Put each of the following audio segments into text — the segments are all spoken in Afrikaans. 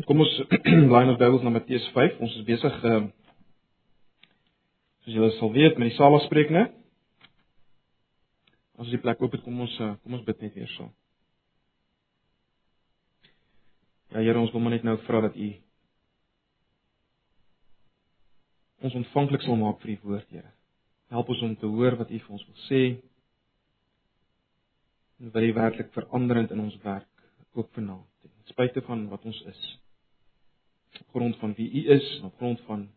Goed, kom ons blaai ons Bybels na Matteus 5. Ons is besig uh soos julle sal weet met die saligsprekinge. As ons die plek oop het, kom ons uh, kom ons bid net weer so. Ja Here, ons wil maar net nou vra dat U ons ontvanklik sal maak vir U woord, Here. Help ons om te hoor wat U vir ons wil sê. En wat U werklik veranderend in ons werk ook vanaand spite van wat ons is. Op grond van wie U is, op grond van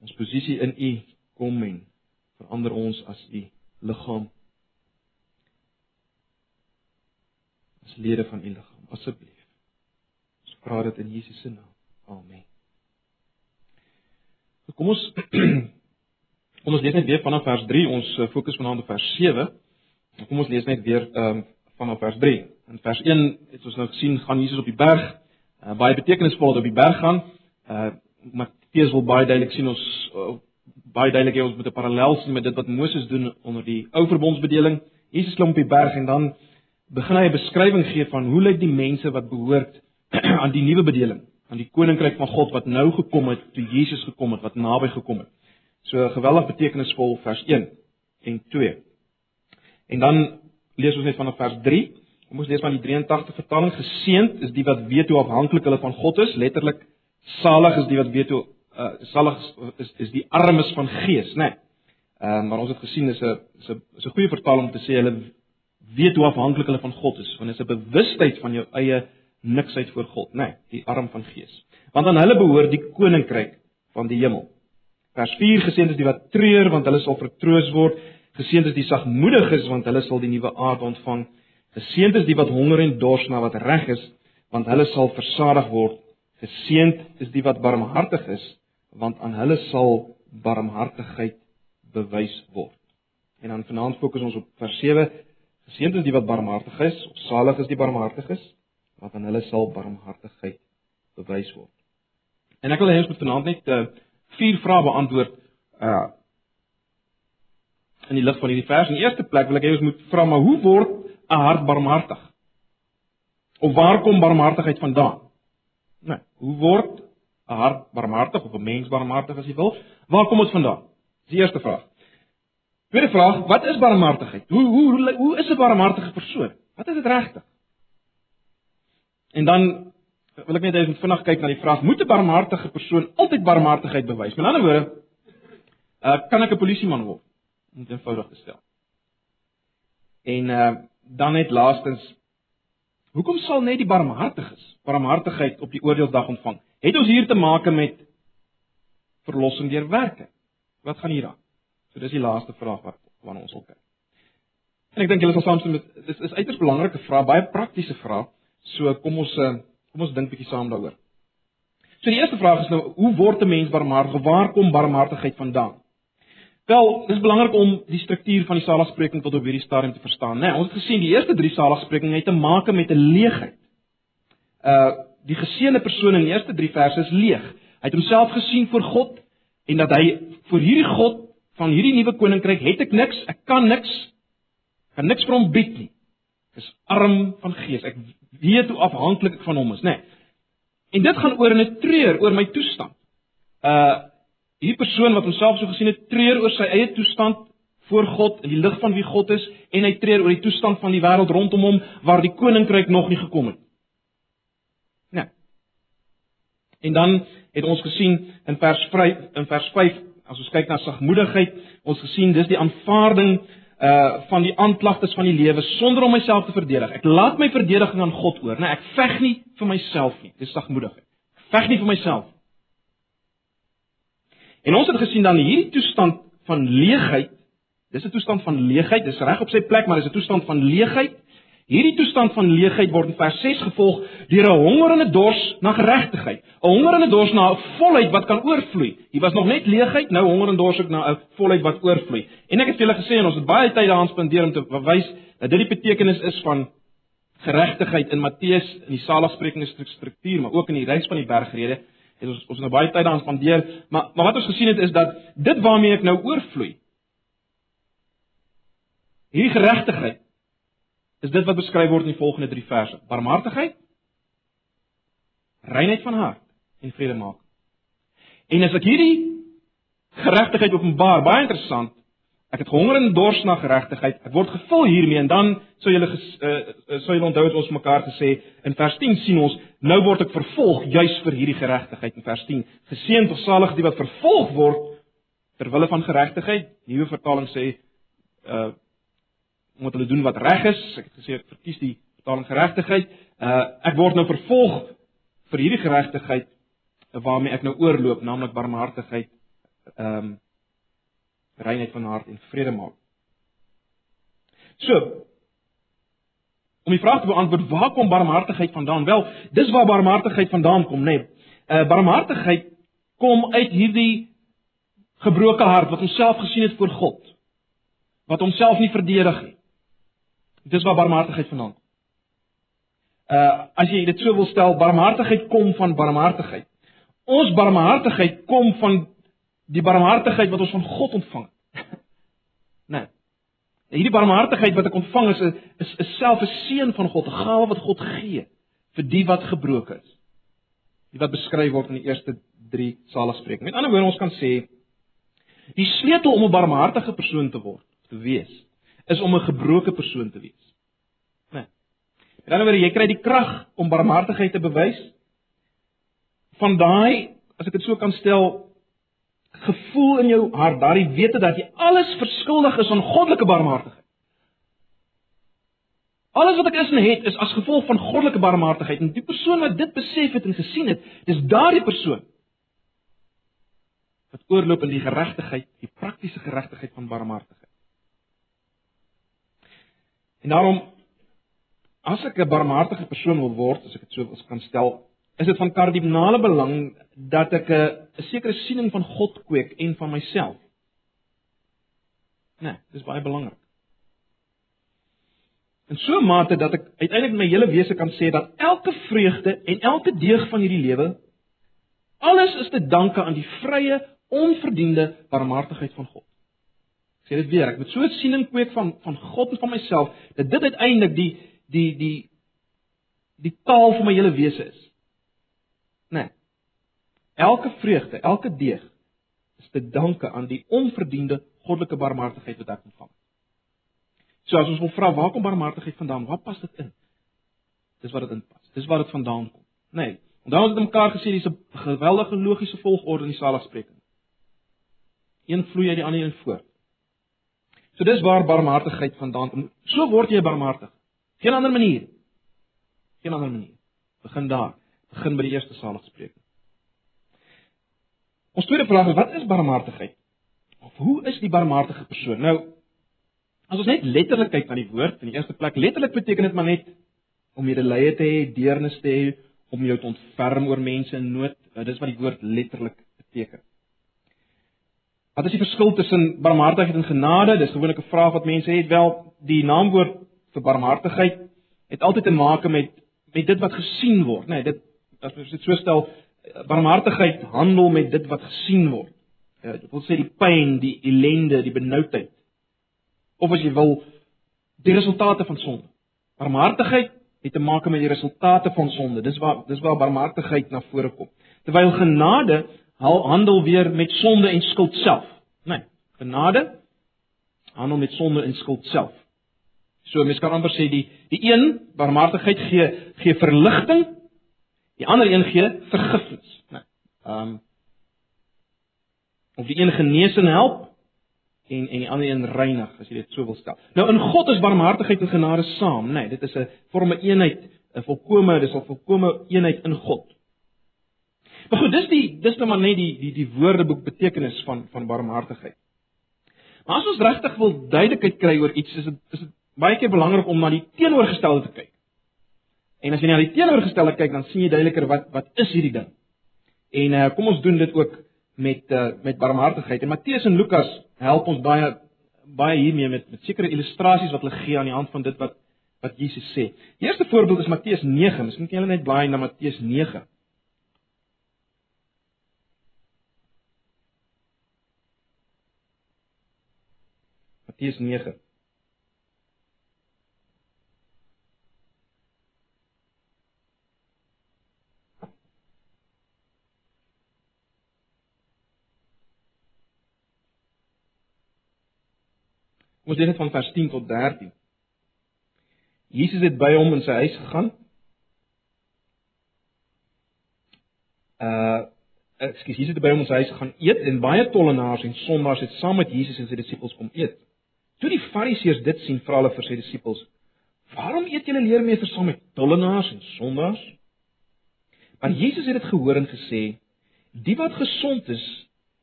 ons posisie in U, kom en verander ons as U liggaam. As lede van U liggaam, asseblief. Ons vra dit in Jesus se naam. Amen. Kom ons kom ons lees net weer vanaf vers 3. Ons eh, fokus vanaand op vers 7. Kom ons lees net weer ehm um, vanaf vers 3. In vers 1 het ons nou gesien gaan Jesus op die berg, uh, baie betekenisvol op die berg gaan. Uh Matteus wil baie duidelik sien ons uh, baie duidelik hê ons moet 'n parallel sien met dit wat Moses doen onder die ou verbondsbedeling. Jesus klim op die berg en dan begin hy 'n beskrywing gee van hoe lyk die mense wat behoort aan die nuwe bedeling, aan die koninkryk van God wat nou gekom het toe Jesus gekom het, wat naby gekom het. So geweldig betekenisvol vers 1 en 2. En dan lees ons net vanaf vers 3. Kom ons lees van die 83 vertaling. Geseend is die wat weet hoe afhanklik hulle van God is. Letterlik salig is die wat weet hoe uh, salig is is die armes van gees, né? Nee. Ehm uh, maar ons het gesien is 'n is 'n is 'n goeie vertaling om te sê hulle weet hoe afhanklik hulle van God is. Want dit is 'n bewustheid van jou eie niksheid voor God, né? Nee, die arm van gees. Want aan hulle behoort die koninkryk van die hemel. Vers 4 geseend is die wat treur want hulle sal vertroos word. Geseënd is die sagmoediges want hulle sal die nuwe aard ontvang. Geseënd is die wat honger en dors na wat reg is want hulle sal versadig word. Geseënd is die wat barmhartig is want aan hulle sal barmhartigheid bewys word. En dan vanaand fokus ons op vers 7. Geseënd is die wat barmhartig is, of salig is die barmhartiges want aan hulle sal barmhartigheid bewys word. En ek wil hê ons moet vanaand net uh, vier vrae beantwoord uh in die lig van hierdie vers. In die eerste plek wil ek hê ons moet vra maar hoe word 'n hart barmhartig? Of waar kom barmhartigheid vandaan? Nee, hoe word 'n hart barmhartig of 'n mens barmhartig as jy wil? Waar kom dit vandaan? Dis die eerste vraag. Tweede vraag, wat is barmhartigheid? Hoe hoe hoe, hoe is 'n barmhartige persoon? Wat is dit regtig? En dan wil ek net eers vinnig kyk na die vraag: Moet 'n barmhartige persoon altyd barmhartigheid bewys? Met ander woorde, uh, kan ek 'n polisieman word? om dit eenvoudig te stel. En uh dan net laastens hoekom sal net die barmhartiges barmhartigheid op die oordeelsdag ontvang? Het ons hier te maak met verlossing deur werke? Wat gaan hier aan? So dis die laaste vraag wat waarna ons wil kyk. En ek dink julle sal saamstem met dis is uiters belangrike vraag, baie praktiese vraag. So kom ons uh kom ons dink bietjie saam daaroor. So die eerste vraag is nou hoe word 'n mens barmhartig? Waar kom barmhartigheid vandaan? Wel, dit is belangrik om die struktuur van die saligspreking tot op hierdie stadium te verstaan, né? Nee, ons het gesien die eerste drie saligsprekinge het te maak met 'n leegheid. Uh die geseënde persoon in die eerste 3 verse is leeg. Hy het homself gesien voor God en dat hy vir hierdie God van hierdie nuwe koninkryk het ek niks, ek kan niks, kan niks vir hom bied nie. Ek is arm van gees. Ek weet hoe afhanklik ek van hom is, né? Nee. En dit gaan oor 'n treur oor my toestand. Uh Hierdie persoon wat homself so gesien het, treur oor sy eie toestand voor God in die lig van wie God is en hy treur oor die toestand van die wêreld rondom hom waar die koninkryk nog nie gekom het. Nee. En dan het ons gesien in vers 5 in vers 5 as ons kyk na sagmoedigheid, ons gesien dis die aanvaarding uh van die aanklagtes van die lewe sonder om myself te verdedig. Ek laat my verdediging aan God oor, nee, ek veg nie vir myself nie. Dis sagmoedigheid. Ek veg nie vir myself nie. En ons het gesien dan hierdie toestand van leegheid, dis 'n toestand van leegheid, dis reg op sy plek, maar dis 'n toestand van leegheid. Hierdie toestand van leegheid word in vers 6 gevolg deur 'n honger en 'n dors na geregtigheid. 'n Honger en 'n dors na 'n volheid wat kan oorvloei. Hier was nog net leegheid, nou honger en dors ook na 'n volheid wat oorvloei. En ek het julle gesê en ons het baie tyd daaraan spandeer om te bewys dat dit die betekenis is van geregtigheid in Matteus in die saligsprekinge struktuur, maar ook in die reis van die bergrede het ons ons nou baie tyd daaraan spandeer, maar maar wat ons gesien het is dat dit waarmee ek nou oorvloei. Hierdie geregtigheid is dit wat beskryf word in die volgende 3 verse. Barmhartigheid, reinheid van hart en vrede maak. En as ek hierdie geregtigheid openbaar, baie interessant, ek het honger en dors na geregtigheid, ek word gevul hiermee en dan sou julle uh, sou julle onthou het ons mekaar gesê in vers 10 sien ons nou word ek vervolg juis vir hierdie geregtigheid in vers 10. Geseënd of salig die wat vervolg word ter wille van geregtigheid. Nuwe vertaling sê uh moet hulle doen wat reg is. Ek het gesê ek verkies die vertaling geregtigheid. Uh ek word nou vervolg vir hierdie geregtigheid waarmee ek nou oorloop, naamlik barmhartigheid, ehm um, reinheid van hart en vrede maak. So, om die vraag te beantwoord, waar kom barmhartigheid vandaan? Wel, dis waar barmhartigheid vandaan kom, nê. Nee. Uh barmhartigheid kom uit hierdie gebroke hart wat homself gesien het voor God. Wat homself nie verdedig nie. Dis waar barmhartigheid vandaan kom. Uh as jy dit so wil stel, barmhartigheid kom van barmhartigheid. Ons barmhartigheid kom van die barmhartigheid wat ons van God ontvang het. Nee. Hierdie barmhartigheid wat ek ontvang is 'n is 'n self 'n seën van God, 'n gawe wat God gee vir die wat gebroken is. Die wat beskryf word in die eerste 3 saligsprekinge. Met ander woorde ons kan sê die sleutel om 'n barmhartige persoon te word, te wees, is om 'n gebroke persoon te wees. Met ander woorde, jy kry die krag om barmhartigheid te bewys van daai, as ek dit so kan stel, gevoel in jou hart, daardie wete dat jy alles verskuldig is aan goddelike barmhartigheid. Alles wat ek is en het is as gevolg van goddelike barmhartigheid en die persoon wat dit besef het en gesien het, dis daardie persoon wat oorloop in die geregtigheid, die praktiese geregtigheid van barmhartigheid. En daarom as ek 'n barmhartige persoon wil word, as ek dit so kan stel, is dit van kardinale belang dat ek 'n sekere siening van God kweek en van myself. Nee, dis baie belangrik. In so 'n mate dat ek uiteindelik my hele wese kan sê dat elke vreugde en elke deeg van hierdie lewe alles is te danke aan die vrye, onverdiende barmhartigheid van God. Ek sê dit weer, ek moet so 'n siening kweek van van God en van myself dat dit uiteindelik die die die die taal van my hele wese is. Nee. Elke vreugde, elke deeg is te danke aan die onverdiende goddelike barmhartigheid wat ek ontvang. So as ons wil vra waar kom barmhartigheid vandaan? Waar pas dit in? Dis wat dit inpas. Dis waar dit vandaan kom. Nee. Onthou ons het mekaar gesê dis 'n geweldige logiese volgorde in die saligspreking. Een vloei uit die ander een voort. So dis waar barmhartigheid vandaan kom. So word jy barmhartig. Geen ander manier. Geen ander manier. Begin daar. Begin by die eerste saligspreking. Ons tweede vraag is wat is barmhartigheid? Of hoe is die barmhartige persoon? Nou as ons net letterlik kyk na die woord, in die eerste plek letterlik beteken dit maar net om medelee te hê, deernis te hê, om jou te ontferm oor mense in nood. Nou, dis wat die woord letterlik beteken. Wat is die verskil tussen barmhartigheid en genade? Dis gewoonlik 'n vraag wat mense het. Wel, die naamwoord vir barmhartigheid het altyd te maak met met dit wat gesien word, nê, nee, dit as ons dit so stel, barmhartigheid handel met dit wat gesien word. Ja, dit wil sê die pyn, die ellende, die benoudheid. Of as jy wil, die resultate van sonde. Barmhartigheid het te maak met die resultate van sonde. Dis waar dis waar barmhartigheid na vore kom. Terwyl genade handel weer met sonde en skuld self. Nee, genade handel met sonde en skuld self. So mens kan amper sê die die een barmhartigheid gee gee verligting, die ander een gee vergifnis, né? Ehm um, of die een genees en help en en die ander een reinig as jy dit so wil stel. Nou in God is barmhartigheid en genade saam, né? Nee, dit is 'n vorme eenheid, 'n volkomme, dis 'n volkomme eenheid in God. Maar goed, dis die dis nou maar net die die die woordeboek betekenis van van barmhartigheid. Maar as ons regtig wil duidelikheid kry oor iets, is dit is dit baie keer belangrik om na die teenoorgestelde te kyk. En as jy na die teenoorgestelde kyk, dan sien jy duideliker wat wat is hierdie ding. En uh, kom ons doen dit ook met uh, met barmhartigheid. En Matteus en Lukas help ons baie baie hiermee met met sekere illustrasies wat hulle gee aan die hand van dit wat wat Jesus sê. Die eerste voorbeeld is Matteus 9. Miskien kan julle net blaai na Matteus 9. Matteus 9. Kom ons lees dit van vers 10 tot 13. Jesus het by hom in sy huis gegaan. Uh Ekskuus, Jesus het by hom in sy huis gegaan eet en baie tollenaars en sondaars het saam met Jesus en sy disippels kom eet. Toe die Fariseërs dit sien, vra hulle vir sy disippels: "Waarom eet julle leermeesters saam met tollenaars en sondaars?" Maar Jesus het dit gehoor en gesê: "Die wat gesond is,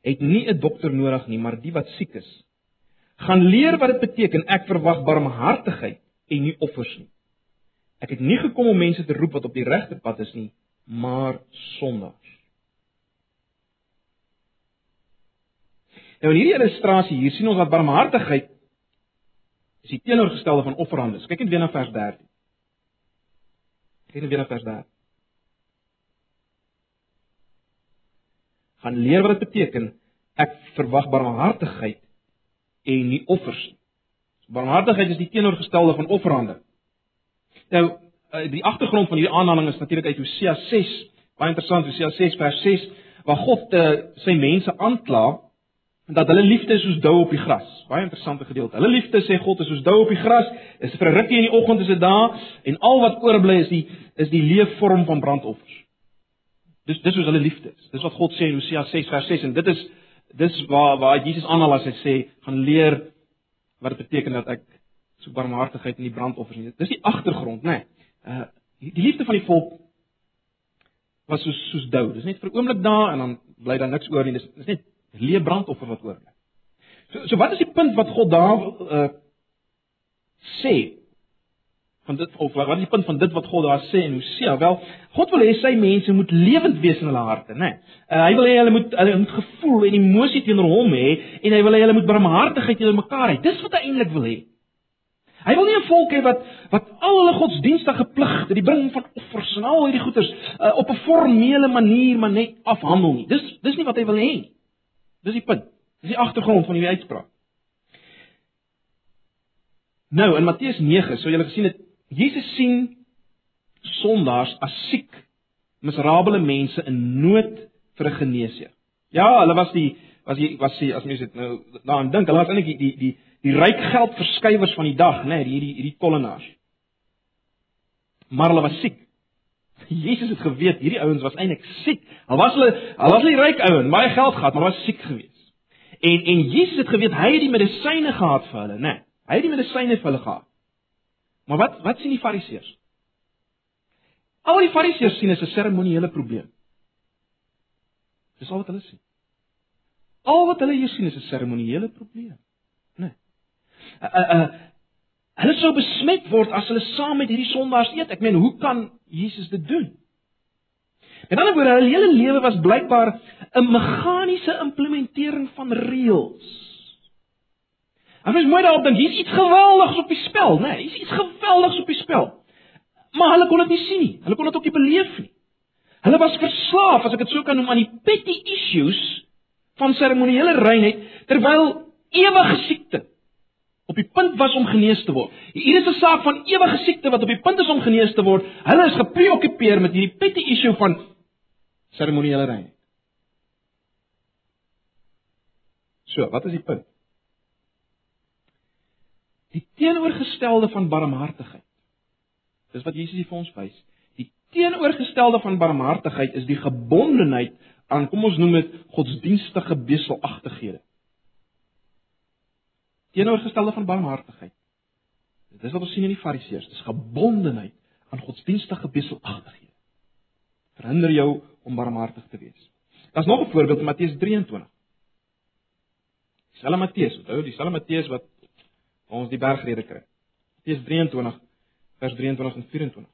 het nie 'n dokter nodig nie, maar die wat siek is. Gaan leer wat dit beteken ek verwag barmhartigheid en nie offers nie. Ek het nie gekom om mense te roep wat op die regte pad is nie, maar sondaars." Nou in hierdie illustrasie hier sien ons dat barmhartigheid is die teenoorgestelde van offerhandes. Kyk net weer na vers 13. Kyk net weer na vers 13. Gaan leer wat dit beteken ek verwag barmhartigheid en nie offers nie. Barmhartigheid is die teenoorgestelde van offerhande. Nou eh, die agtergrond van hierdie aanhaling is natuurlik uit Hosea 6, baie interessant Hosea 6 vers 6 waar God uh, sy mense aankla dat hulle liefde is soos dou op die gras. Baie interessante gedeelte. Hulle liefde sê God is soos dou op die gras. Is vir 'n rukkie in die oggend is dit daar en al wat oorbly is die is die leefvorm van brandoffers. Dis dis hoe hulle liefde is. Dis wat God sê in Hosea 6 vers 6 en dit is dis waar waar Jesus aanhaal as hy sê gaan leer wat dit beteken dat ek so barmhartigheid in die brandoffers nie. Dis die agtergrond, né? Nee. Uh die liefde van die volk was soos soos dou. Dis net vir 'n oomblik daar en dan bly daar niks oor nie. Dis dis net leë brandoffer wat oorbly. So so wat is die punt wat God daar uh sê van dit of wat is die punt van dit wat God daar sê en Hosea? Wel, God wil hê sy mense moet lewend wees in hulle harte, né? Nee. Uh, hy wil hê hulle moet hulle moet gevoel en emosie teenoor hom hê en hy wil hê hulle moet barmhartigheid teenoor mekaar hê. Dis wat hy eintlik wil hê. Hy wil nie 'n volk hê wat wat al hulle godsdienstige pligte, die bring van offers en al hierdie goeders uh, op 'n formele manier maar net afhandel nie. Dis dis nie wat hy wil hê nie. Dis die punt. Dis die agtergrond van hierdie uitspraak. Nou in Matteus 9, so julle gesien het, Jesus sien sondaars as siek, miserabele mense in nood vir 'n geneesheer. Ja, hulle was die was die was die as mens dit nou daaraan dink, hulle was eintlik die die die, die ryk geld verskywers van die dag, né, nee, hierdie hierdie tollenaars. Maar hulle was siek. Jesus het geweet hierdie ouens was eintlik siek. Al was hulle al was hulle ryk ouens, baie geld gehad, maar was siek geweest. En en Jesus het geweet hy het die medisyne gehad vir hulle, né? Nee, hy het die medisyne vir hulle gehad. Maar wat wat sien die Fariseërs? Al die Fariseërs sien is 'n seremoniële probleem. Dis al wat hulle sien. Al wat hulle hier sien is 'n seremoniële probleem? Nee. Uh, uh, uh, hulle sou besmet word as hulle saam met hierdie sondaars eet. Ek meen, hoe kan Jesus dit doen. En dan word hulle hele lewe was blykbaar 'n meganiese implementering van reëls. En mens moet daarop dink, hier's iets geweldigs op die spel, né? Nee, hier's iets geweldigs op die spel. Maar hulle kon dit nie sien nie. Hulle kon dit ook nie beleef nie. Hulle was verslaaf, as ek dit sou kan noem, aan die petty issues van seremoniële reinheid terwyl ewige siekte op die punt was om genees te word. Hier is 'n saak van ewige siekte wat op die punt is om genees te word. Hulle is gepreokkupeer met hierdie petty issue van seremoniële reinheid. So, wat is die punt? Die teenoorgestelde van barmhartigheid. Dis wat Jesus hier vir ons wys. Die teenoorgestelde van barmhartigheid is die gebondenheid aan kom ons noem dit godsdienstige beselagtighede teenoorgestelde van barmhartigheid. Dis wat ons sien in die Fariseërs, dis gebondenheid aan godsdienstige beselagtighede. Verhinder jou om barmhartig te wees. Daar's nog 'n voorbeeld in Matteus 23. Selfe Matteus, onthou die selfe Matteus wat ons die bergrede kry. Matteus 23 vers 23 en 24.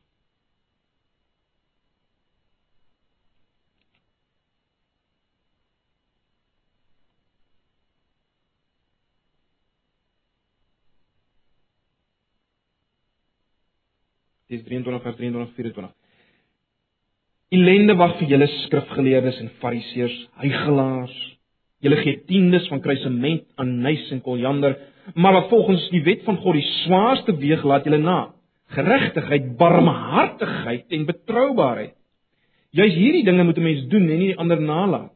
Dis 23 vers 23 24. Elende wag vir julle skrifgeleerdes en fariseërs, hygelaars. Julle gee tiendes van kruisement, anys en koljander, maar wat volgens die wet van God die swaarste weeg laat julle na: geregtigheid, barmhartigheid en betroubaarheid. Juis hierdie dinge moet 'n mens doen en nie die ander nalat.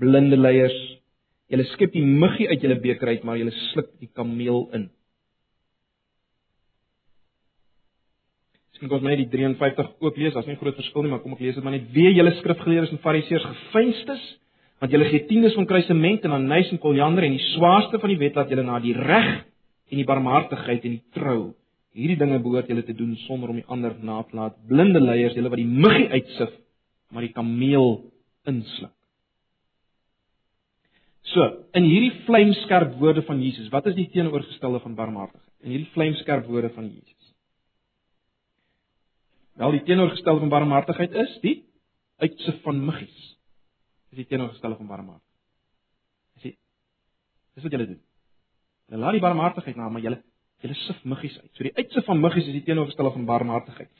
blinde leiers. Julle skep die muggie uit julle beker uit, maar julle sluk die kameel in. Miskien kom ons net die 53 ook lees, daar's nie groot verskil nie, maar kom ek lees dit maar net. Wee julle skrifgeleerdes en fariseërs gefeinstes, want julle gee tiendes van kruisement en anys en koljander en die swaarste van die wet laat julle na die reg en die barmhartigheid en die trou. Hierdie dinge behoort julle te doen sonder om die ander na te laat. Blinde leiers, julle wat die muggie uitsif, maar die kameel insluk. So, in hierdie vlamskerp woorde van Jesus, wat is die teenoorgestelde van barmhartigheid? In hierdie vlamskerp woorde van Jesus. Wel, die teenoorgestelde van barmhartigheid is die uitsif van muggies. Dis die teenoorgestelde van barmhartigheid. Dis dis wat julle doen. Julle laat die barmhartigheid na, maar julle julle sif muggies uit. So die uitsif van muggies is die teenoorgestelde van barmhartigheid.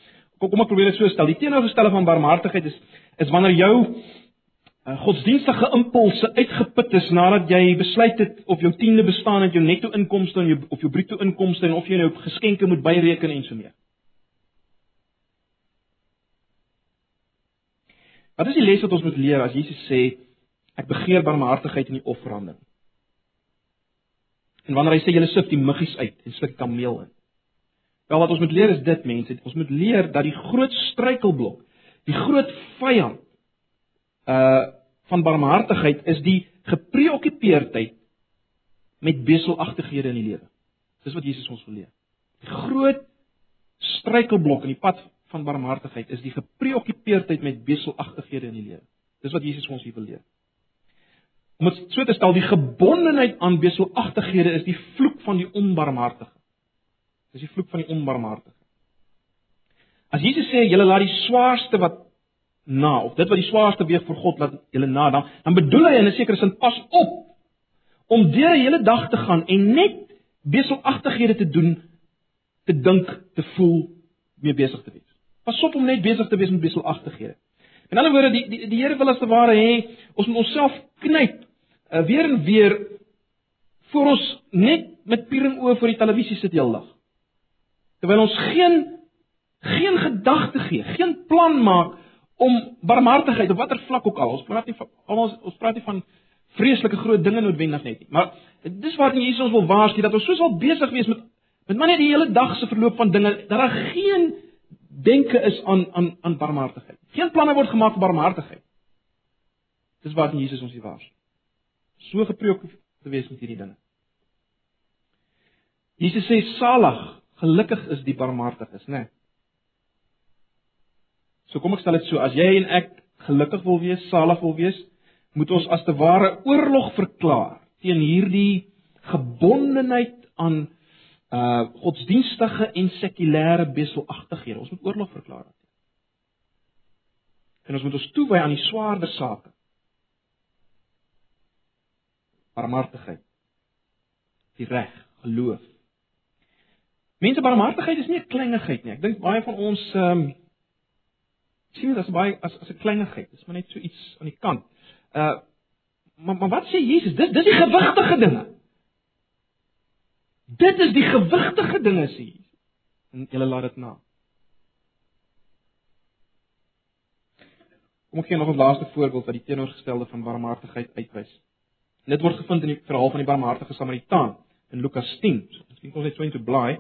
Kom kom ek probeer dit so stel. Die teenoorgestelde van barmhartigheid is is wanneer jou uh, godsdienstige impulse uitgeput is nadat jy besluit het of jou tiende bestaan uit jou netto inkomste en jou of jou bruto inkomste en of jy nou geskenke moet byreken en so meer. Wat is die les wat ons moet leer as Jesus sê ek begeer barmhartigheid in die offerande? En wanneer hy sê julle sif die muggies uit en sluk kameel in. Wel wat ons moet leer is dit mense, ons moet leer dat die groot struikelblok, die groot vyand uh van barmhartigheid is die gepreokkupeerdheid met beselagtighede in die lewe. Dis wat Jesus ons wil leer. Die groot struikelblok in die pad van barmhartigheid is die gepreokkupeerdheid met beselagtighede in die lewe. Dis wat Jesus ons hier wil leer. Om dit so te stel, die gebondenheid aan beselagtighede is die vloek van die onbarmhartige. Dis die vloek van die onbarmhartige. As Jesus sê julle laat die swaarste wat na of dit wat die swaarste weeg vir God laat julle na dan dan bedoel hy in 'n sekere sin pas op om deur 'n hele dag te gaan en net beselagtighede te doen te dink te voel mee besig te wees. Pas op om net besig te wees met beselagtighede. In ander woorde, die die, die Here wil as te ware hê ons moet onsself knyp uh, weer en weer voor ons net met piering oë voor die televisie sit heeldag. Terwyl ons geen geen gedagte gee, geen plan maak om barmhartigheid op watter vlak ook al. Ons praat nie van ons ons praat nie van vreeslike groot dinge noodwendig net nie. Maar dis waar Jesus ons wil waarsku dat ons soos al besig wees met met maar net die hele dag se verloop van dinge dat daar geen denke is aan aan aan barmhartigheid. Geen planne word gemaak vir barmhartigheid. Dis wat Jesus ons hier waarsku. So gepreek te wees met hierdie dinge. Jesus sê salig, gelukkig is die barmhartiges, né? Nee. So kom ek stel dit so, as jy en ek gelukkig wil wees, salig wil wees, moet ons as te ware oorlog verklaar teen hierdie gebondenheid aan uh godsdienstige en sekulêre beselagtighede. Ons moet oorlog verklaar. En ons moet ons toewy aan die swaarder sake. Barmhartigheid. Die reg, geloof. Mense barmhartigheid is nie 'n kleinigheid nie. Ek dink baie van ons ehm um, sien dit as baie as as 'n kleinigheid. Dit is maar net so iets aan die kant. Uh maar maar wat sê Jesus? Dis dis die gewigtige dinge. Dit is die gewigtige dinge sê Jesus. En julle laat dit na. Kom ek gee nog 'n laaste voorbeeld wat die teenoorgestelde van barmhartigheid uitwys. Dit word gevind in die verhaal van die barmhartige Samaritaan in Lukas 10. So, miskien kom ons net so intoe blaai.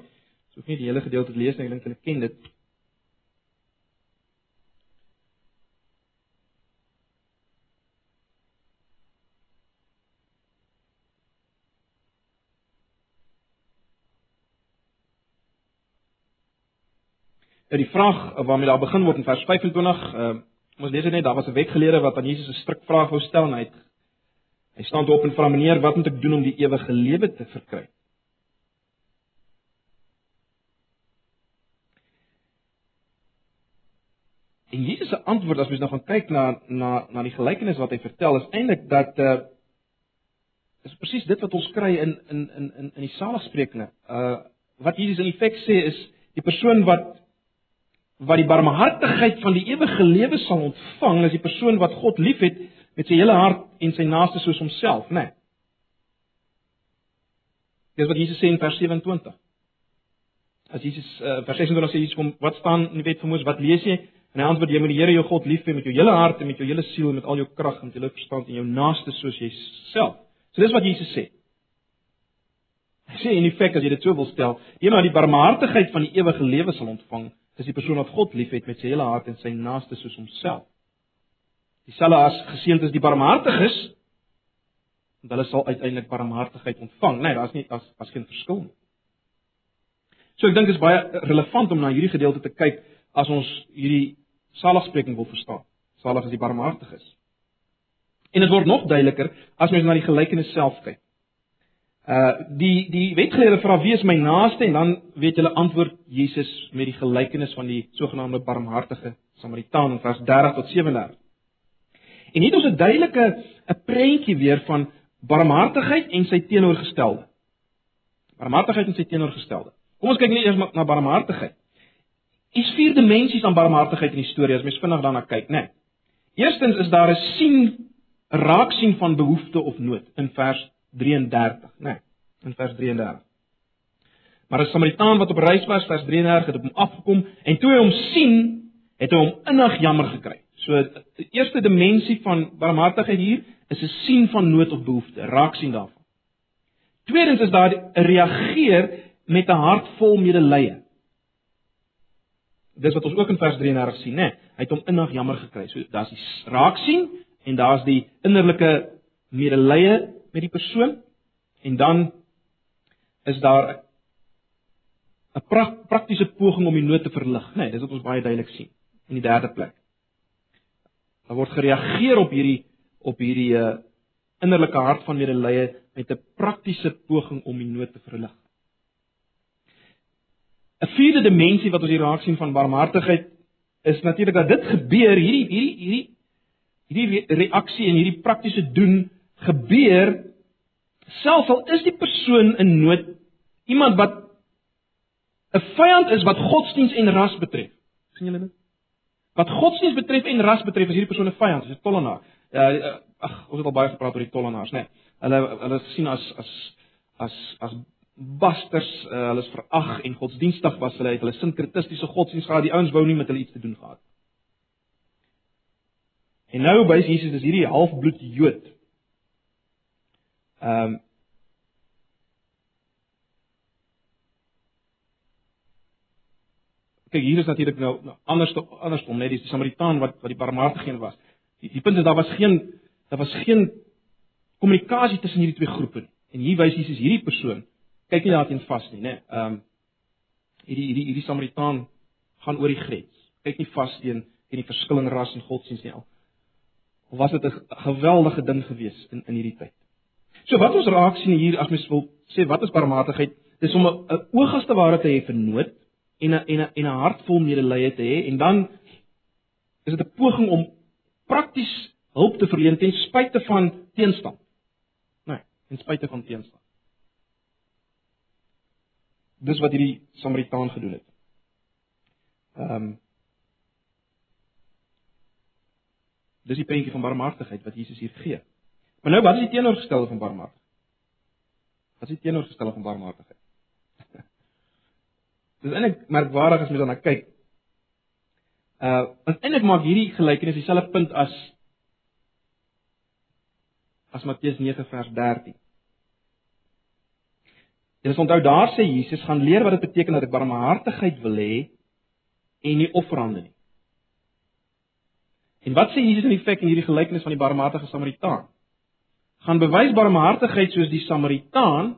So ek nie die hele gedeelte lees nie, ek dink hulle ken dit. Nou die vraag waarmee daar begin word in vers 25, uh, ons lees dit net, daar was 'n wetgeleerde wat aan Jesus 'n strik vraag wou stel en hy het hy staan op en vra meneer, wat moet ek doen om die ewige lewe te verkry? En Jesus se antwoord as mens nou gaan kyk na na na die gelykenis wat hy vertel is eintlik dat uh is presies dit wat ons kry in in in in in die saligsprekinge. Uh wat Jesus in feite sê is die persoon wat wat die barmhartigheid van die ewige lewe sal ontvang is die persoon wat God liefhet met sy hele hart en sy naaste soos homself, né? Nee. Dis wat Jesus sê in vers 27. As Jesus uh, vers 26 sê Jesus kom, wat staan in die wet van Moses? Wat lees jy? En hy antwoord jy moet die Here jou God lief hê met jou hele hart en met jou hele siel en met al jou krag en met jou verstand en jou naaste soos jouself. So dis wat Jesus sê. Hy sê in feite as jy dit so wil stel, een wat die barmhartigheid van die ewige lewe sal ontvang, is die persoon wat God liefhet met sy hele hart en sy naaste soos homself. Dieselfde as geseënd is die barmhartiges, want hulle sal uiteindelik barmhartigheid ontvang. Nee, daar's nie as as geen verskil nie. So ek dink dit is baie relevant om na hierdie gedeelte te kyk as ons hierdie saligspreking wil verstaan. Salig is die barmhartiges. En dit word nog duideliker as mens na die gelykenis self kyk. Uh die die wetgeleerde vra wie is my naaste en dan weet hulle antwoord Jesus met die gelykenis van die sogenaamde barmhartige Samaritaan in vers 30 tot 37. En hier het ons 'n duidelike 'n prentjie weer van barmhartigheid en sy teenoorgestelde. Barmhartigheid en sy teenoorgestelde. Kom ons kyk net eers na barmhartigheid. Is vier dimensies aan barmhartigheid in die storie as mens vinnig daarna kyk, né? Nee. Eerstens is daar 'n sien raaksien van behoefte of nood in vers 33, né? Nee, in vers 33. Maar 'n Samaritaan wat op reis was, vers 33 het op hom afgekom en toe hy hom sien, het hy hom innig jammer gekry. So die eerste dimensie van barmhartigheid hier is 'n sien van nood of behoefte, raaksien daarvan. Tweedens is daar 'n reageer met 'n hart vol medelee. Dis wat ons ook in vers 33 sien, né? Hy het hom innig jammer gekry. So daar's die raak sien en daar's die innerlike medelee met die persoon en dan is daar 'n pra praktiese poging om die nood te verlig, né? Nee, dis wat ons baie duidelik sien in die derde plek. Daar word gereageer op hierdie op hierdie uh, innerlike hart van medelee met 'n praktiese poging om die nood te verlig. 'n vierde dimensie wat ons hier raak sien van barmhartigheid is natuurlik dat dit gebeur hierdie hierdie hierdie hierdie reaksie en hierdie praktiese doen gebeur selfs al is die persoon in nood iemand wat 'n vyand is wat godsdiens en ras betref. sien julle dit? Wat godsdiens betref en ras betref is hierdie persoon 'n vyand, is 'n tollenaar. Uh, ag, ons het al baie gepraat oor die tollenaars, né? Nee, hulle hulle is gesien as as as as basters, uh, hulle is verag en godsdienstig was hulle, het hulle sinkritistiese godsdienst gehad, die ouens wou nie met hulle iets te doen gehad. En nou by Jesus is hierdie halfbloed Jood. Ehm um, Kyk, hier is natuurlik nou, nou anders andersom, net die Samaritaan wat wat die barmhartige was. Die, die punt is daar was geen daar was geen kommunikasie tussen hierdie twee groepe nie. En hier wys Jesus hierdie persoon kyk nie daarteen vas nie, né? Ehm um, hierdie hierdie hierdie Samaritaan gaan oor die grens. Kyk nie vas teen teen die verskillende ras en godsdienst nie al. Of was dit 'n geweldige ding gewees in in hierdie tyd? So wat ons raak sien hier as mens wil sê wat is barmhartigheid? Dis om 'n oogaste ware te hê vir nood en 'n en 'n en 'n hart vol medelee te hê en dan is dit 'n poging om prakties hulp te verleen ten spyte van teenstand. Nee, ten spyte van teenstand. Dis wat hierdie Samaritaan gedoen het. Ehm um, Dis die prentjie van barmhartigheid wat Jesus hier gee. Maar nou wat is die teenoorgestelde van barmhartigheid? Wat is die teenoorgestelde van barmhartigheid? Dis eintlik merkwaardig as mens daarna kyk. Uh, want eintlik maak hierdie gelykenis dieselfde punt as as Matteus 9 vers 13. En as onthou daar sê Jesus gaan leer wat dit beteken dat ek barmhartigheid wil hê en nie offerande nie. En wat sê Jesus in feite in hierdie gelykenis van die barmhartige Samaritaan? Gaan bewys barmhartigheid soos die Samaritaan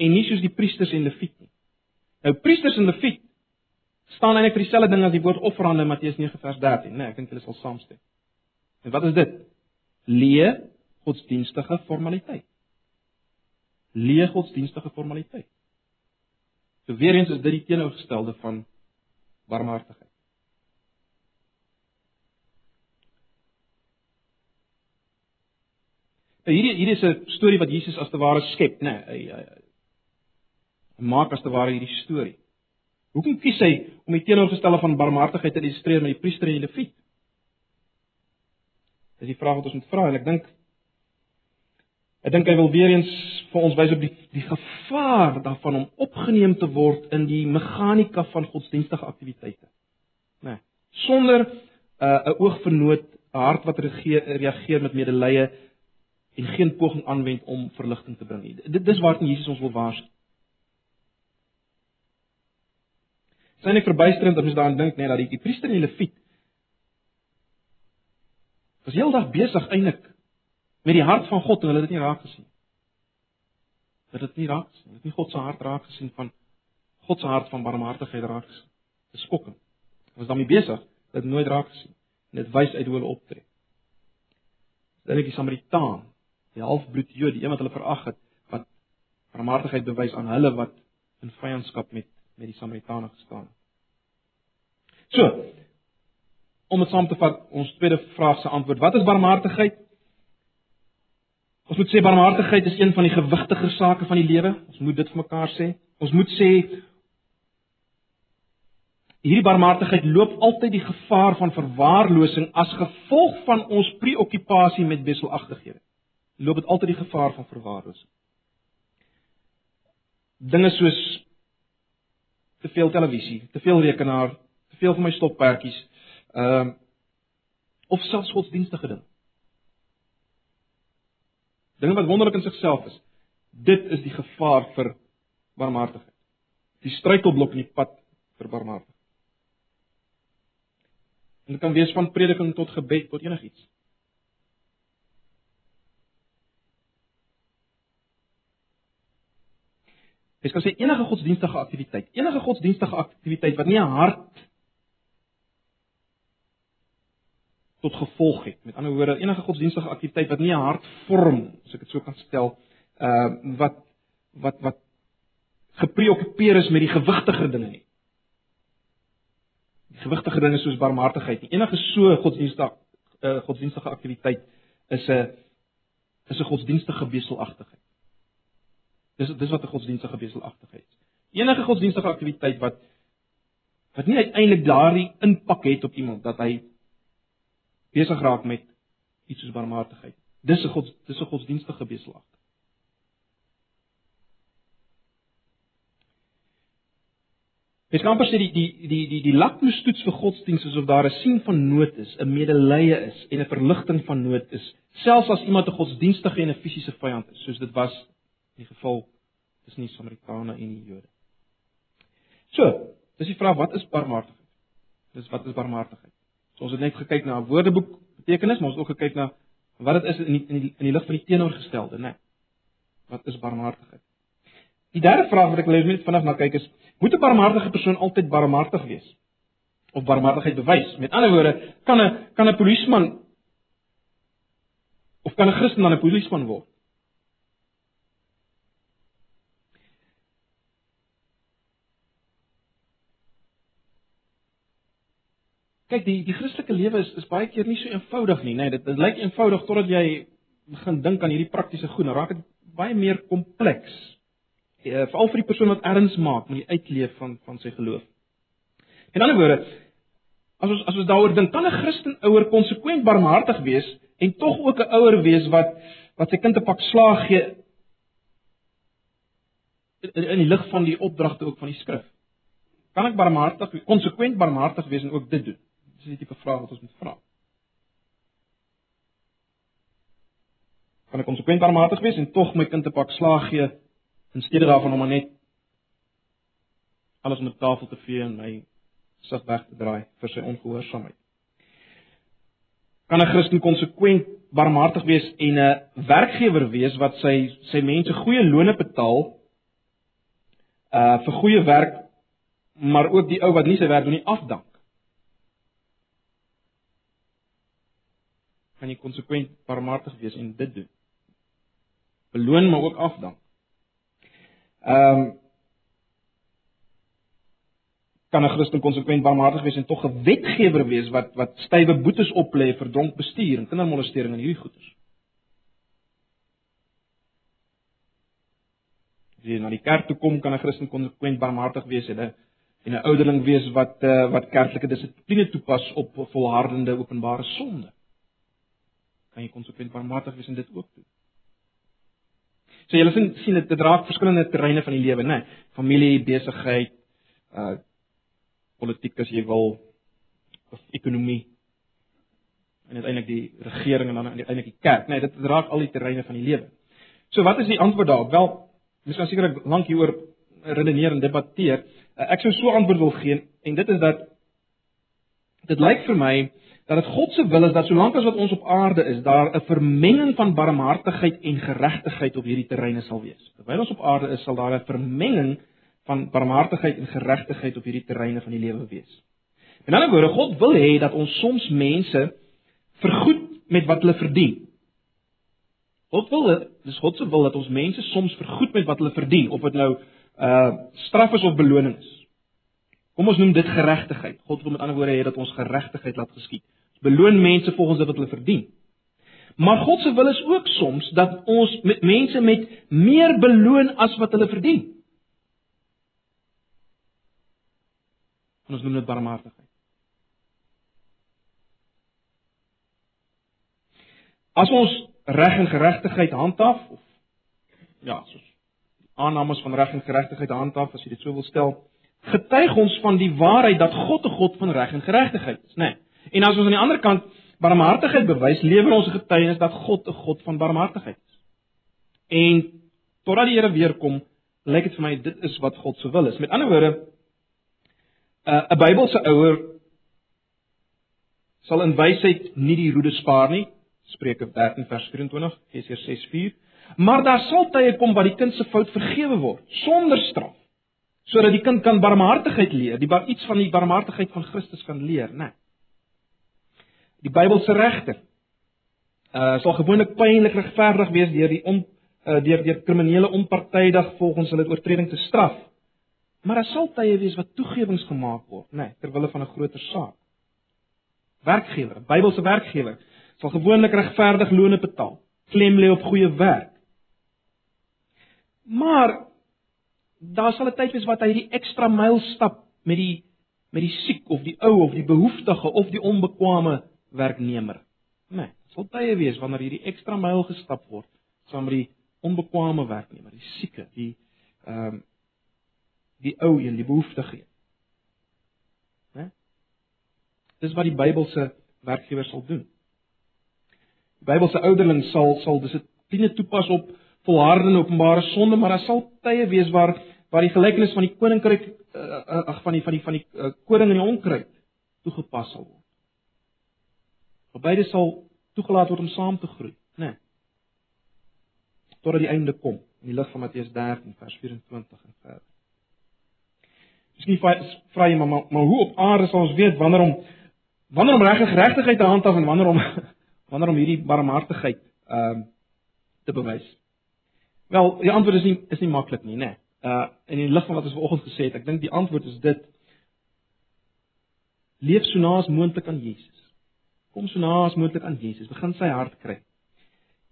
en nie soos die priesters en leviet nie. Nou priesters en leviet staan eintlik vir dieselfde ding as die woord offerande in Matteus 9 vers 13, né? Nee, ek dink hulle sal saamstem. En wat is dit? Leë godsdienstige formaliteit leë godsdienstige formaliteit. So weer eens is dit die teenoorgestelde van barmhartigheid. Hierdie hierdie is 'n storie wat Jesus as te ware skep, né? Nee, hy, hy, hy maak as te ware hierdie storie. Hoekom kies hy om die teenoorgestelde van barmhartigheid te illustreer met die priester en die leviet? Dis die vraag wat ons moet vra en ek dink Ek dink hy wil weer eens vir ons wys op die die gevaar daarvan om opgeneem te word in die meganika van godsdienstige aktiwiteite. Né? Nee, Sonder 'n uh, oog vir nood, 'n hart wat reageer, reageer met medelee en geen poging aanwend om verligting te bring nie. Dit dis waarteen Jesus ons wil waarsku. Sien ek verbuisterend as jy daaraan dink net dat die, die priester en die leviet was heeldag besig eintlik met die hart van God en hulle het dit nie raak gesien. Hulle het dit nie raak gesien. Hulle het nie God se hart raak gesien van God se hart van barmhartigheid raak gesien. Dit is skokkend. Hulle was daarmee besig, dit nooit raak gesien. En dit wys uit hoe hulle optree. Dan ek die Samaritaan, die halfbloed Jood, die een wat hulle verag het, wat barmhartigheid bewys aan hulle wat in vyandskap met met die Samaritane gestaan het. So, om dit saam te vat, ons tweede vraag se antwoord, wat is barmhartigheid? Ons moet sê barmhartigheid is een van die gewigtiger sake van die lewe. Ons moet dit vir mekaar sê. Ons moet sê hierdie barmhartigheid loop altyd die gevaar van verwaarlosing as gevolg van ons preokkupasie met beselagtighede. Loop dit altyd die gevaar van verwaarlosing. Dinge soos te veel televisie, te veel rekenaar, te veel van my stoppertjies, ehm uh, of selfs godsdienstige dinge. Dinge wat wonderlik in sigself is. Dit is die gevaar vir barmhartigheid. Die struikelblok in die pad vir barmhartigheid. En dit kan wees van prediking tot gebed tot enigiets. Jy kan sê enige godsdienstige aktiwiteit, enige godsdienstige aktiwiteit wat nie 'n hart tot gevolg het. Met ander woorde, enige godsdienstige aktiwiteit wat nie 'n hart vorm, as ek dit so kan stel, uh wat wat wat gepreokkupeer is met die gewigtiger dinge nie. Die gewigtiger dinge soos barmhartigheid. Nie. Enige so godsdienstige uh godsdienstige aktiwiteit is 'n is 'n godsdienstige beselagtigheid. Dis dis wat 'n godsdienstige beselagtigheid is. Enige godsdienstige aktiwiteit wat wat nie uiteindelik daardie impak het op iemand dat hy besig raak met iets soos barmhartigheid. Dis 'n God dis 'n godsdienstige beslag. Dit kan pas sê die die die die die lakmoestoets vir godsdienst is of daar 'n sien van nood is, 'n medelee is en 'n verligting van nood is, selfs as iemand 'n godsdienstige en 'n fisiese vyand is, soos dit was die geval tussen die Samaritane en die Jode. So, dis die vraag, wat is barmhartigheid? Dis wat is barmhartigheid? So ons het net gekyk na 'n woordeboek betekenis, maar ons het ook gekyk na wat dit is in die, in die in die lig van die teenoorgestelde, né? Nee. Wat is barmhartigheid? Die derde vraag wat ek wil hê moet vanaand na kyk is, moet 'n barmhartige persoon altyd barmhartig wees? Of barmhartigheid bewys? Met ander woorde, kan 'n kan 'n polisieman of kan 'n Christen dan 'n polisieman word? Kyk, die die Christelike lewe is is baie keer nie so eenvoudig nie, nê. Nee, dit dit lyk eenvoudig totdat jy begin dink aan hierdie praktiese goed, dan raak dit baie meer kompleks. Uh, Veral vir die persoon wat erns maak met die uitleef van van sy geloof. In ander woorde, as ons as ons daaroor dink, kan 'n Christen ouer konsekwent barmhartig wees en tog ook 'n ouer wees wat wat sy kind 'n pak slaag gee in, in die lig van die opdragte ook van die skrif. Kan ek barmhartig, konsekwent barmhartig wees en ook dit doen? Dis die tipe vraag wat ons moet vra. Kan ek konsekwent barmhartig wees en tog my kind 'n pak slaag gee in steede daarvan om net alles die tafel te vee en my sig weg te draai vir sy ongehoorsaamheid? Kan 'n Christen konsekwent barmhartig wees en 'n werkgewer wees wat sy sy mense goeie loone betaal uh vir goeie werk maar ook die ou wat nie sy werk doen nie afdank? Kan jy konsekwent barmhartig wees en dit doen. Beloon maar ook afdank. Ehm um, kan 'n Christen konsekwent barmhartig wees en tog 'n wetgewer wees wat wat stywe boetes oplê vir dronk bestuur en kindermolestering en hierdie goeders. As jy na die kerk toe kom, kan 'n Christen konsekwent barmhartig wees en 'n en 'n ouderling wees wat uh, wat kerklike dissipline toepas op volhardende openbare sonde kan jy konsekwent barmhartig wees en dit ook doen. So julle sien sien dit draak verskillende terreine van die lewe, né? Nee, familie, besigheid, uh politiek as jy wil, of ekonomie en uiteindelik die regering en dan uiteindelik die kerk. Nee, dit raak al die terreine van die lewe. So wat is die antwoord daarop? Wel, mens kan seker lank hieroor redeneer en debatteer. Uh, ek sou so antwoord wil gee en dit is dat dit lyk vir my dat dit God se wil is dat solank as wat ons op aarde is, daar 'n vermenging van barmhartigheid en geregtigheid op hierdie terreine sal wees. Terwyl ons op aarde is, sal daar 'n vermenging van barmhartigheid en geregtigheid op hierdie terreine van die lewe wees. In ander woorde, God wil hê dat ons soms mense vergoed met wat hulle verdien. God wil dis God se wil dat ons mense soms vergoed met wat hulle verdien, of dit nou uh straf is of beloning is. Kom ons noem dit geregtigheid. God wil met ander woorde hê dat ons geregtigheid laat geskied. Ons beloon mense volgens wat hulle verdien. Maar God se wil is ook soms dat ons met mense met meer beloon as wat hulle verdien. Ons noem dit barmhartigheid. As ons reg en geregtigheid handhaaf of ja, soos aannames van reg en geregtigheid handhaaf, as jy dit so wil stel, getuig ons van die waarheid dat God 'n God van reg en geregtigheid is, né? Nee. En as ons aan die ander kant barmhartigheid bewys, lewer ons 'n getuienis dat God 'n God van barmhartigheid is. En totdat die Here weer kom, lyk dit vir my dit is wat God se wil is. Met ander woorde, 'n uh, Bybelse ouer sal in wysheid nie die roede spaar nie. Spreuke 13 vers 24, Efesiërs 6:4. Maar daar sal tye kom waar die kind se fout vergewe word sonder straf sodat die kind kan barmhartigheid leer, die bar iets van die barmhartigheid van Christus kan leer, né? Nee. Die Bybelse regter uh sal gewoonlik pynlik regverdig wees deur die on, uh deur deur kriminele onpartydig volgens hulle oortreding te straf. Maar daar sal tye wees wat toegewings gemaak word, né, nee, ter wille van 'n groter saak. Werkgewer, Bybelse werkgewer sal gewoonlik regverdig loone betaal, klem lê op goeie werk. Maar daar sal 'n tyd wees wat hy hierdie ekstra myl stap met die met die siek of die ou of die behoeftige of die onbekwame werknemer. Nee, sal tye wees wanneer hierdie ekstra myl gestap word saam met die onbekwame werknemer, die sieke, die ehm um, die ou en die behoeftige. Né? Dis wat die Bybelse werkgewer sal doen. Die Bybelse ouderling sal sal dissipline toepas op volhardende openbare sonde, maar daar sal tye wees waar waar die gelykenis van die koninkryk uh, ag van die van die van die uh, koning en die onkruid toegepas sal word. Beide sal toegelaat word om saam te groei, né? Nee. Totdat die einde kom in die lig van Matteus 13 vers 24 en verder. Dis nie vra jy maar, maar maar hoe op aarde sal ons weet wanneer om wanneer om reg en geregtigheid te handhaaf en wanneer om wanneer om hierdie barmhartigheid ehm uh, te bewys? Wel, die antwoord is nie is nie maklik nie, né? Nee uh in die lig van wat ons vanoggend gesê het, ek dink die antwoord is dit leef so naas moontlik aan Jesus. Kom so naas moontlik aan Jesus, begin sy hart kry.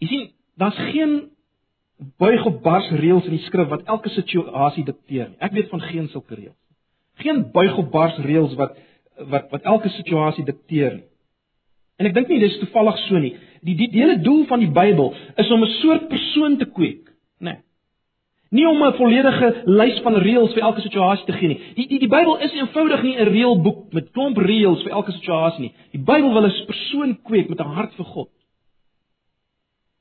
Jy sien, daar's geen buig of bars reëls in die skrif wat elke situasie dikteer nie. Ek weet van geen sulke reëls. Geen buig of bars reëls wat wat wat elke situasie dikteer nie. En ek dink nie dis toevallig so nie. Die die hele doel van die Bybel is om 'n soort persoon te kweek, né? Nee. Nie om 'n volledige lys van reëls vir elke situasie te gee nie. Die die die Bybel is eenvoudig nie 'n reëlboek met klomp reëls vir elke situasie nie. Die Bybel wil 'n persoon kweek met 'n hart vir God.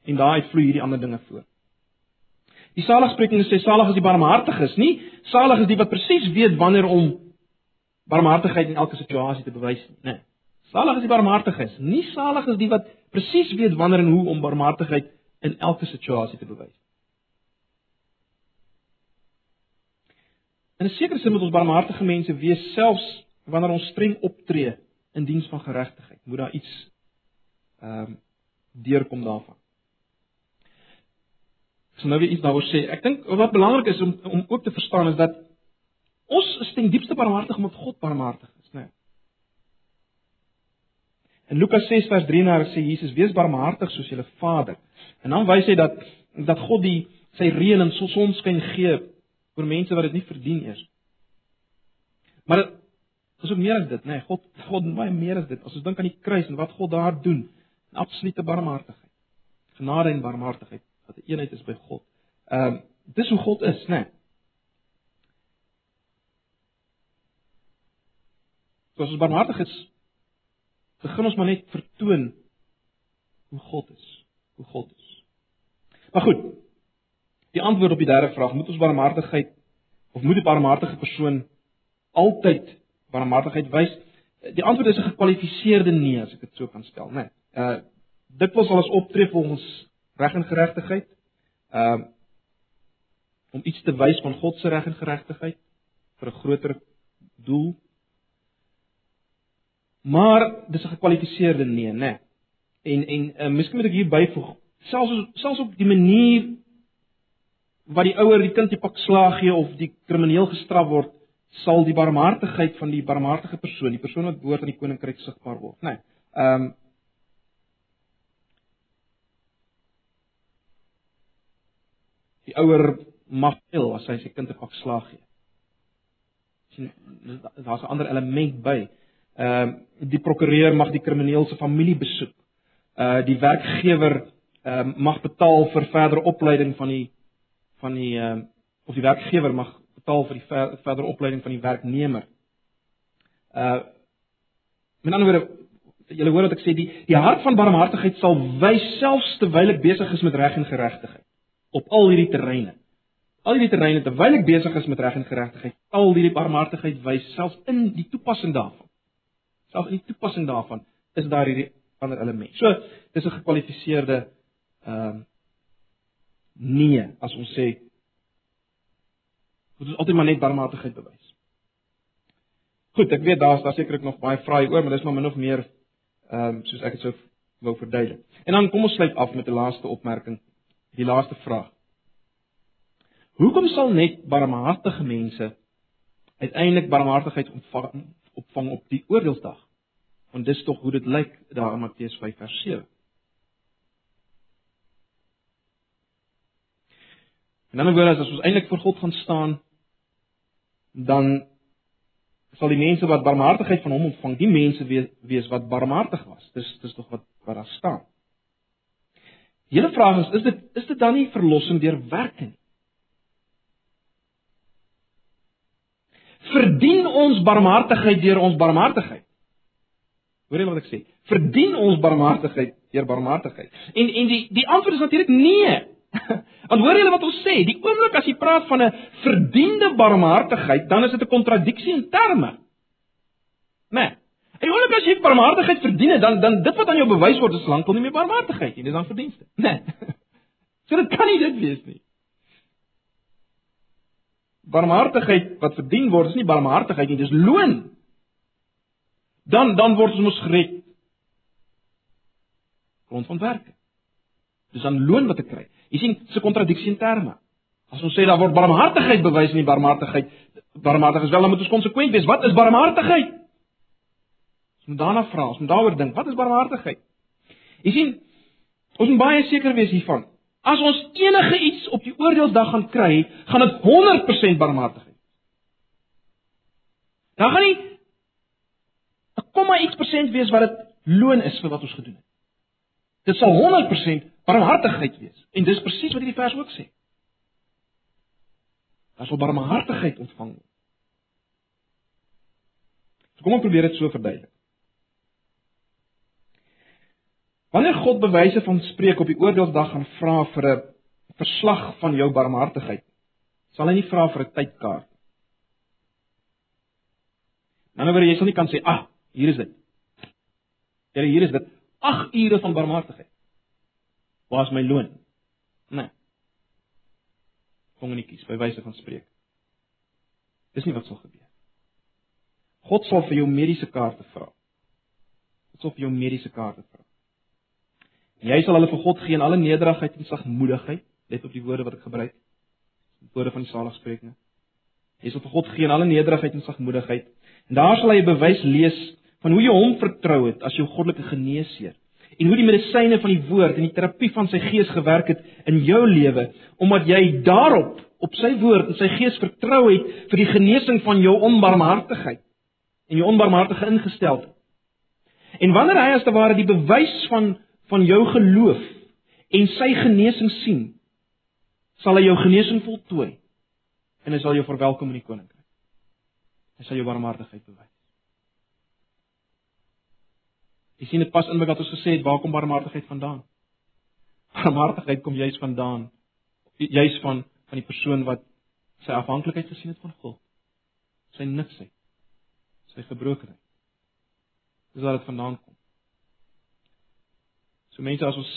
En daai vloei hierdie ander dinge voor. Die saligsprekinge sê salig is die barmhartiges, nie salig is die wat presies weet wanneer om barmhartigheid in elke situasie te bewys nie? Nee. Salig is die barmhartiges, nie salig is die wat presies weet wanneer en hoe om barmhartigheid in elke situasie te bewys. In 'n sekere sin moet ons barmhartige mense wees selfs wanneer ons streng optree in diens van geregtigheid. Moet daar iets ehm um, deurkom daarvan. So nou weer iets daaroor sê. Ek dink wat belangrik is om om ook te verstaan is dat ons is ten diepste barmhartig omdat God barmhartig is, né? Nee. In Lukas 6 vers 33 sê Jesus: "Wees barmhartig soos julle Vader." En dan wys hy dat dat God die sy reën en sonskyn gee vir mense wat dit nie verdien eers. Maar dit is ook meer as dit, nê. Nee, God God baie meer as dit. As ons dink aan die kruis en wat God daar doen, 'n absolute barmhartigheid. Genade en barmhartigheid wat 'n eenheid is by God. Ehm uh, dis hoe God is, nê. Nee. So as ons barmhartig is begin ons maar net vertoon hoe God is, hoe God is. Maar goed. Die antwoord op die derde vraag, moet ons barmhartigheid of moet 'n barmhartige persoon altyd barmhartigheid wys? Die antwoord is 'n gekwalifiseerde nee as ek dit so kan stel, né? Nee. Uh dit was alles optree volgens reg en geregtigheid. Um uh, om iets te wys van God se reg en geregtigheid vir 'n groter doel. Maar dis 'n gekwalifiseerde nee, né? Nee. En en uh, miskien moet ek hier byvoeg, selfs selfs op die manier wat die ouer die kind die pak slaag gee of die krimineel gestraf word, sal die barmhartigheid van die barmhartige persoon, die persoon wat behoort aan die koninkryk sigbaar word, né? Nee. Ehm um, Die ouer mag wil as hy sy kind 'n pak slaag gee. sien daar's 'n ander element by. Ehm uh, die prokureur mag die krimineel se familie besoek. Uh die werkgewer ehm uh, mag betaal vir verdere opleiding van die van die uh, of die werkgewer mag betaal vir die ver, verdere opleiding van die werknemer. Uh met ander woorde Julle hoor wat ek sê die die hart van barmhartigheid sal wys selfs terwyl ek besig is met reg en geregtigheid op al hierdie terreine al hierdie terreine terwyl ek besig is met reg en geregtigheid, al hierdie barmhartigheid wys selfs in die toepassing daarvan. Selfs in die toepassing daarvan is daar hierdie ander element. So, dis 'n gekwalifiseerde ehm uh, nee as ons sê moet ons altyd maar net barmhartigheid bewys. Goed, ek weet daar's daar sekerlik nog baie vrae oor, maar dis maar min of meer ehm um, soos ek dit sou wou verduidelik. En dan kom ons sluit af met 'n laaste opmerking, die laaste vraag. Hoekom sal net barmhartige mense uiteindelik barmhartigheid ontvang opvang op die oordeelsdag? Want dis tog hoe dit lyk daar in Matteus 5 vers 7. En dan word as ons eintlik voor God gaan staan, dan sal die mense wat barmhartigheid van hom ontvang, die mense wees, wees wat barmhartig was. Dis dis tog wat wat daar staan. Die hele vraag is, is dit is dit dan nie verlossing deur werke nie? verdien ons barmhartigheid deur ons barmhartigheid? Hoor jy wat ek sê? Verdien ons barmhartigheid deur barmhartigheid? En en die die antwoord is natuurlik nee. Want hoor jy wat ons sê? Die oomblik as jy praat van 'n verdiende barmhartigheid, dan is dit 'n kontradiksie in terme. Né? Nee. En oomblik as jy barmhartigheid verdien, dan dan dit wat aan jou bewys word is lankal nie meer barmhartigheid nie, dis dan verdienste. Né? Nee. So dit kan nie dit wees nie barmhartigheid wat verdien word is nie barmhartigheid nie, dis loon. Dan dan word ons mos gered. Grond van werke. Dis dan loon wat ek kry. Jy sien, dis 'n kontradiksie in terme. As ons sê daar word barmhartigheid bewys in die barmhartigheid, barmhartig is wel, dan moet ons konsekwent wees. Wat is barmhartigheid? Ons moet daarna vra, ons moet daaroor dink. Wat is barmhartigheid? Jy sien, ons moet baie seker wees hiervan. As ons enige iets op die oordeelsdag gaan kry, gaan dit 100% barmhartigheid. Dan gaan nie 'n komma iets persent wees wat dit loon is vir wat ons gedoen het. Dit sal 100% barmhartigheid wees. En dis presies wat hierdie vers ook sê. Daar sal barmhartigheid ontvang word. So kom ons probeer dit so verduidelik. Wanneer God bewyse van spreek op die oordeelsdag gaan vra vir 'n verslag van jou barmhartigheid, sal hy nie vra vir 'n tydkaart. Nou nou jy sal nie kan sê, "Ag, hier is dit." Here, hier is dit. 8 ure van barmhartigheid. Waar is my loon? Nee. Kom nie kies by wyse van spreek. Dis nie wat sal gebeur. God sal vir jou mediese kaarte vra. God sal vir jou mediese kaarte vra. Jy sal hulle vir God gee in alle nederigheid en sagmoedigheid. Let op die woorde wat ek gebruik. Die woorde van die saligsprekinge. Jy sal vir God gee in alle nederigheid en sagmoedigheid. En daar sal jy bewys lees van hoe jy hom vertrou het as jou goddelike geneesheer en hoe die medisyne van die woord en die terapie van sy gees gewerk het in jou lewe omdat jy daarop op sy woord en sy gees vertrou het vir die genesing van jou onbarmhartigheid en jou onbarmhartige ingesteldheid. En wanneer hy as te ware die bewys van van jou geloof en sy genesing sien, sal hy jou genesing voltooi en hy sal jou verwelkom in die koninkryk. Hy sal jou barmhartigheid bewys. Jy sien dit pas in met wat ons gesê het, waar kom barmhartigheid vandaan? Barmhartigheid kom juis vandaan juis van van die persoon wat sy afhanklikheid gesien het van God. Sy niksheid. Sy gebrokenheid. Dis waar dit vandaan kom. So mense as ons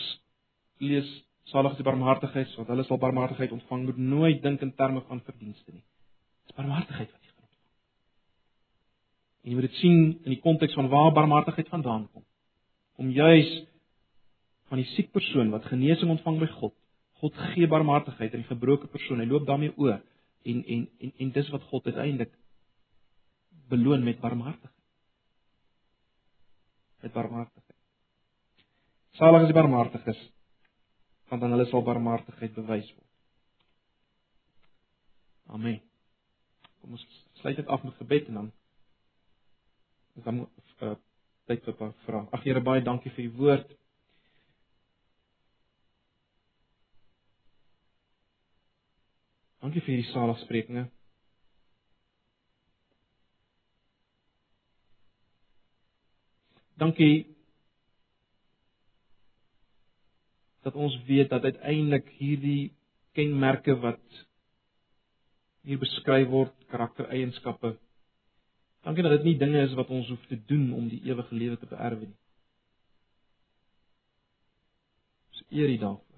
lees salig is die barmhartiges, want hulle sal barmhartigheid ontvang, moet nooit dink in terme van verdienste nie. Dis barmhartigheid wat jy gaan ontvang. En jy moet dit sien in die konteks van waar barmhartigheid vandaan kom. Kom juis van die siek persoon wat genesing ontvang by God. God gee barmhartigheid aan die gebroke persoon. Hy loop daarmee oor en en en en dis wat God uiteindelik beloon met barmhartigheid. Met barmhartigheid. Salig is die barmhartiges want dan hulle sal barmhartigheid bewys word. Amen. Kom ons sluit dit af met gebed en dan dan uh, tyd vir 'n paar vrae. Ag Here baie dankie vir u woord. Dankie vir hierdie saligsprekinge. Dankie dat ons weet dat uiteindelik hierdie kenmerke wat hier beskryf word, karaktereienskappe. Dankie dat dit nie dinge is wat ons hoef te doen om die ewige lewe te beerwe nie. Ons eer U daarvoor.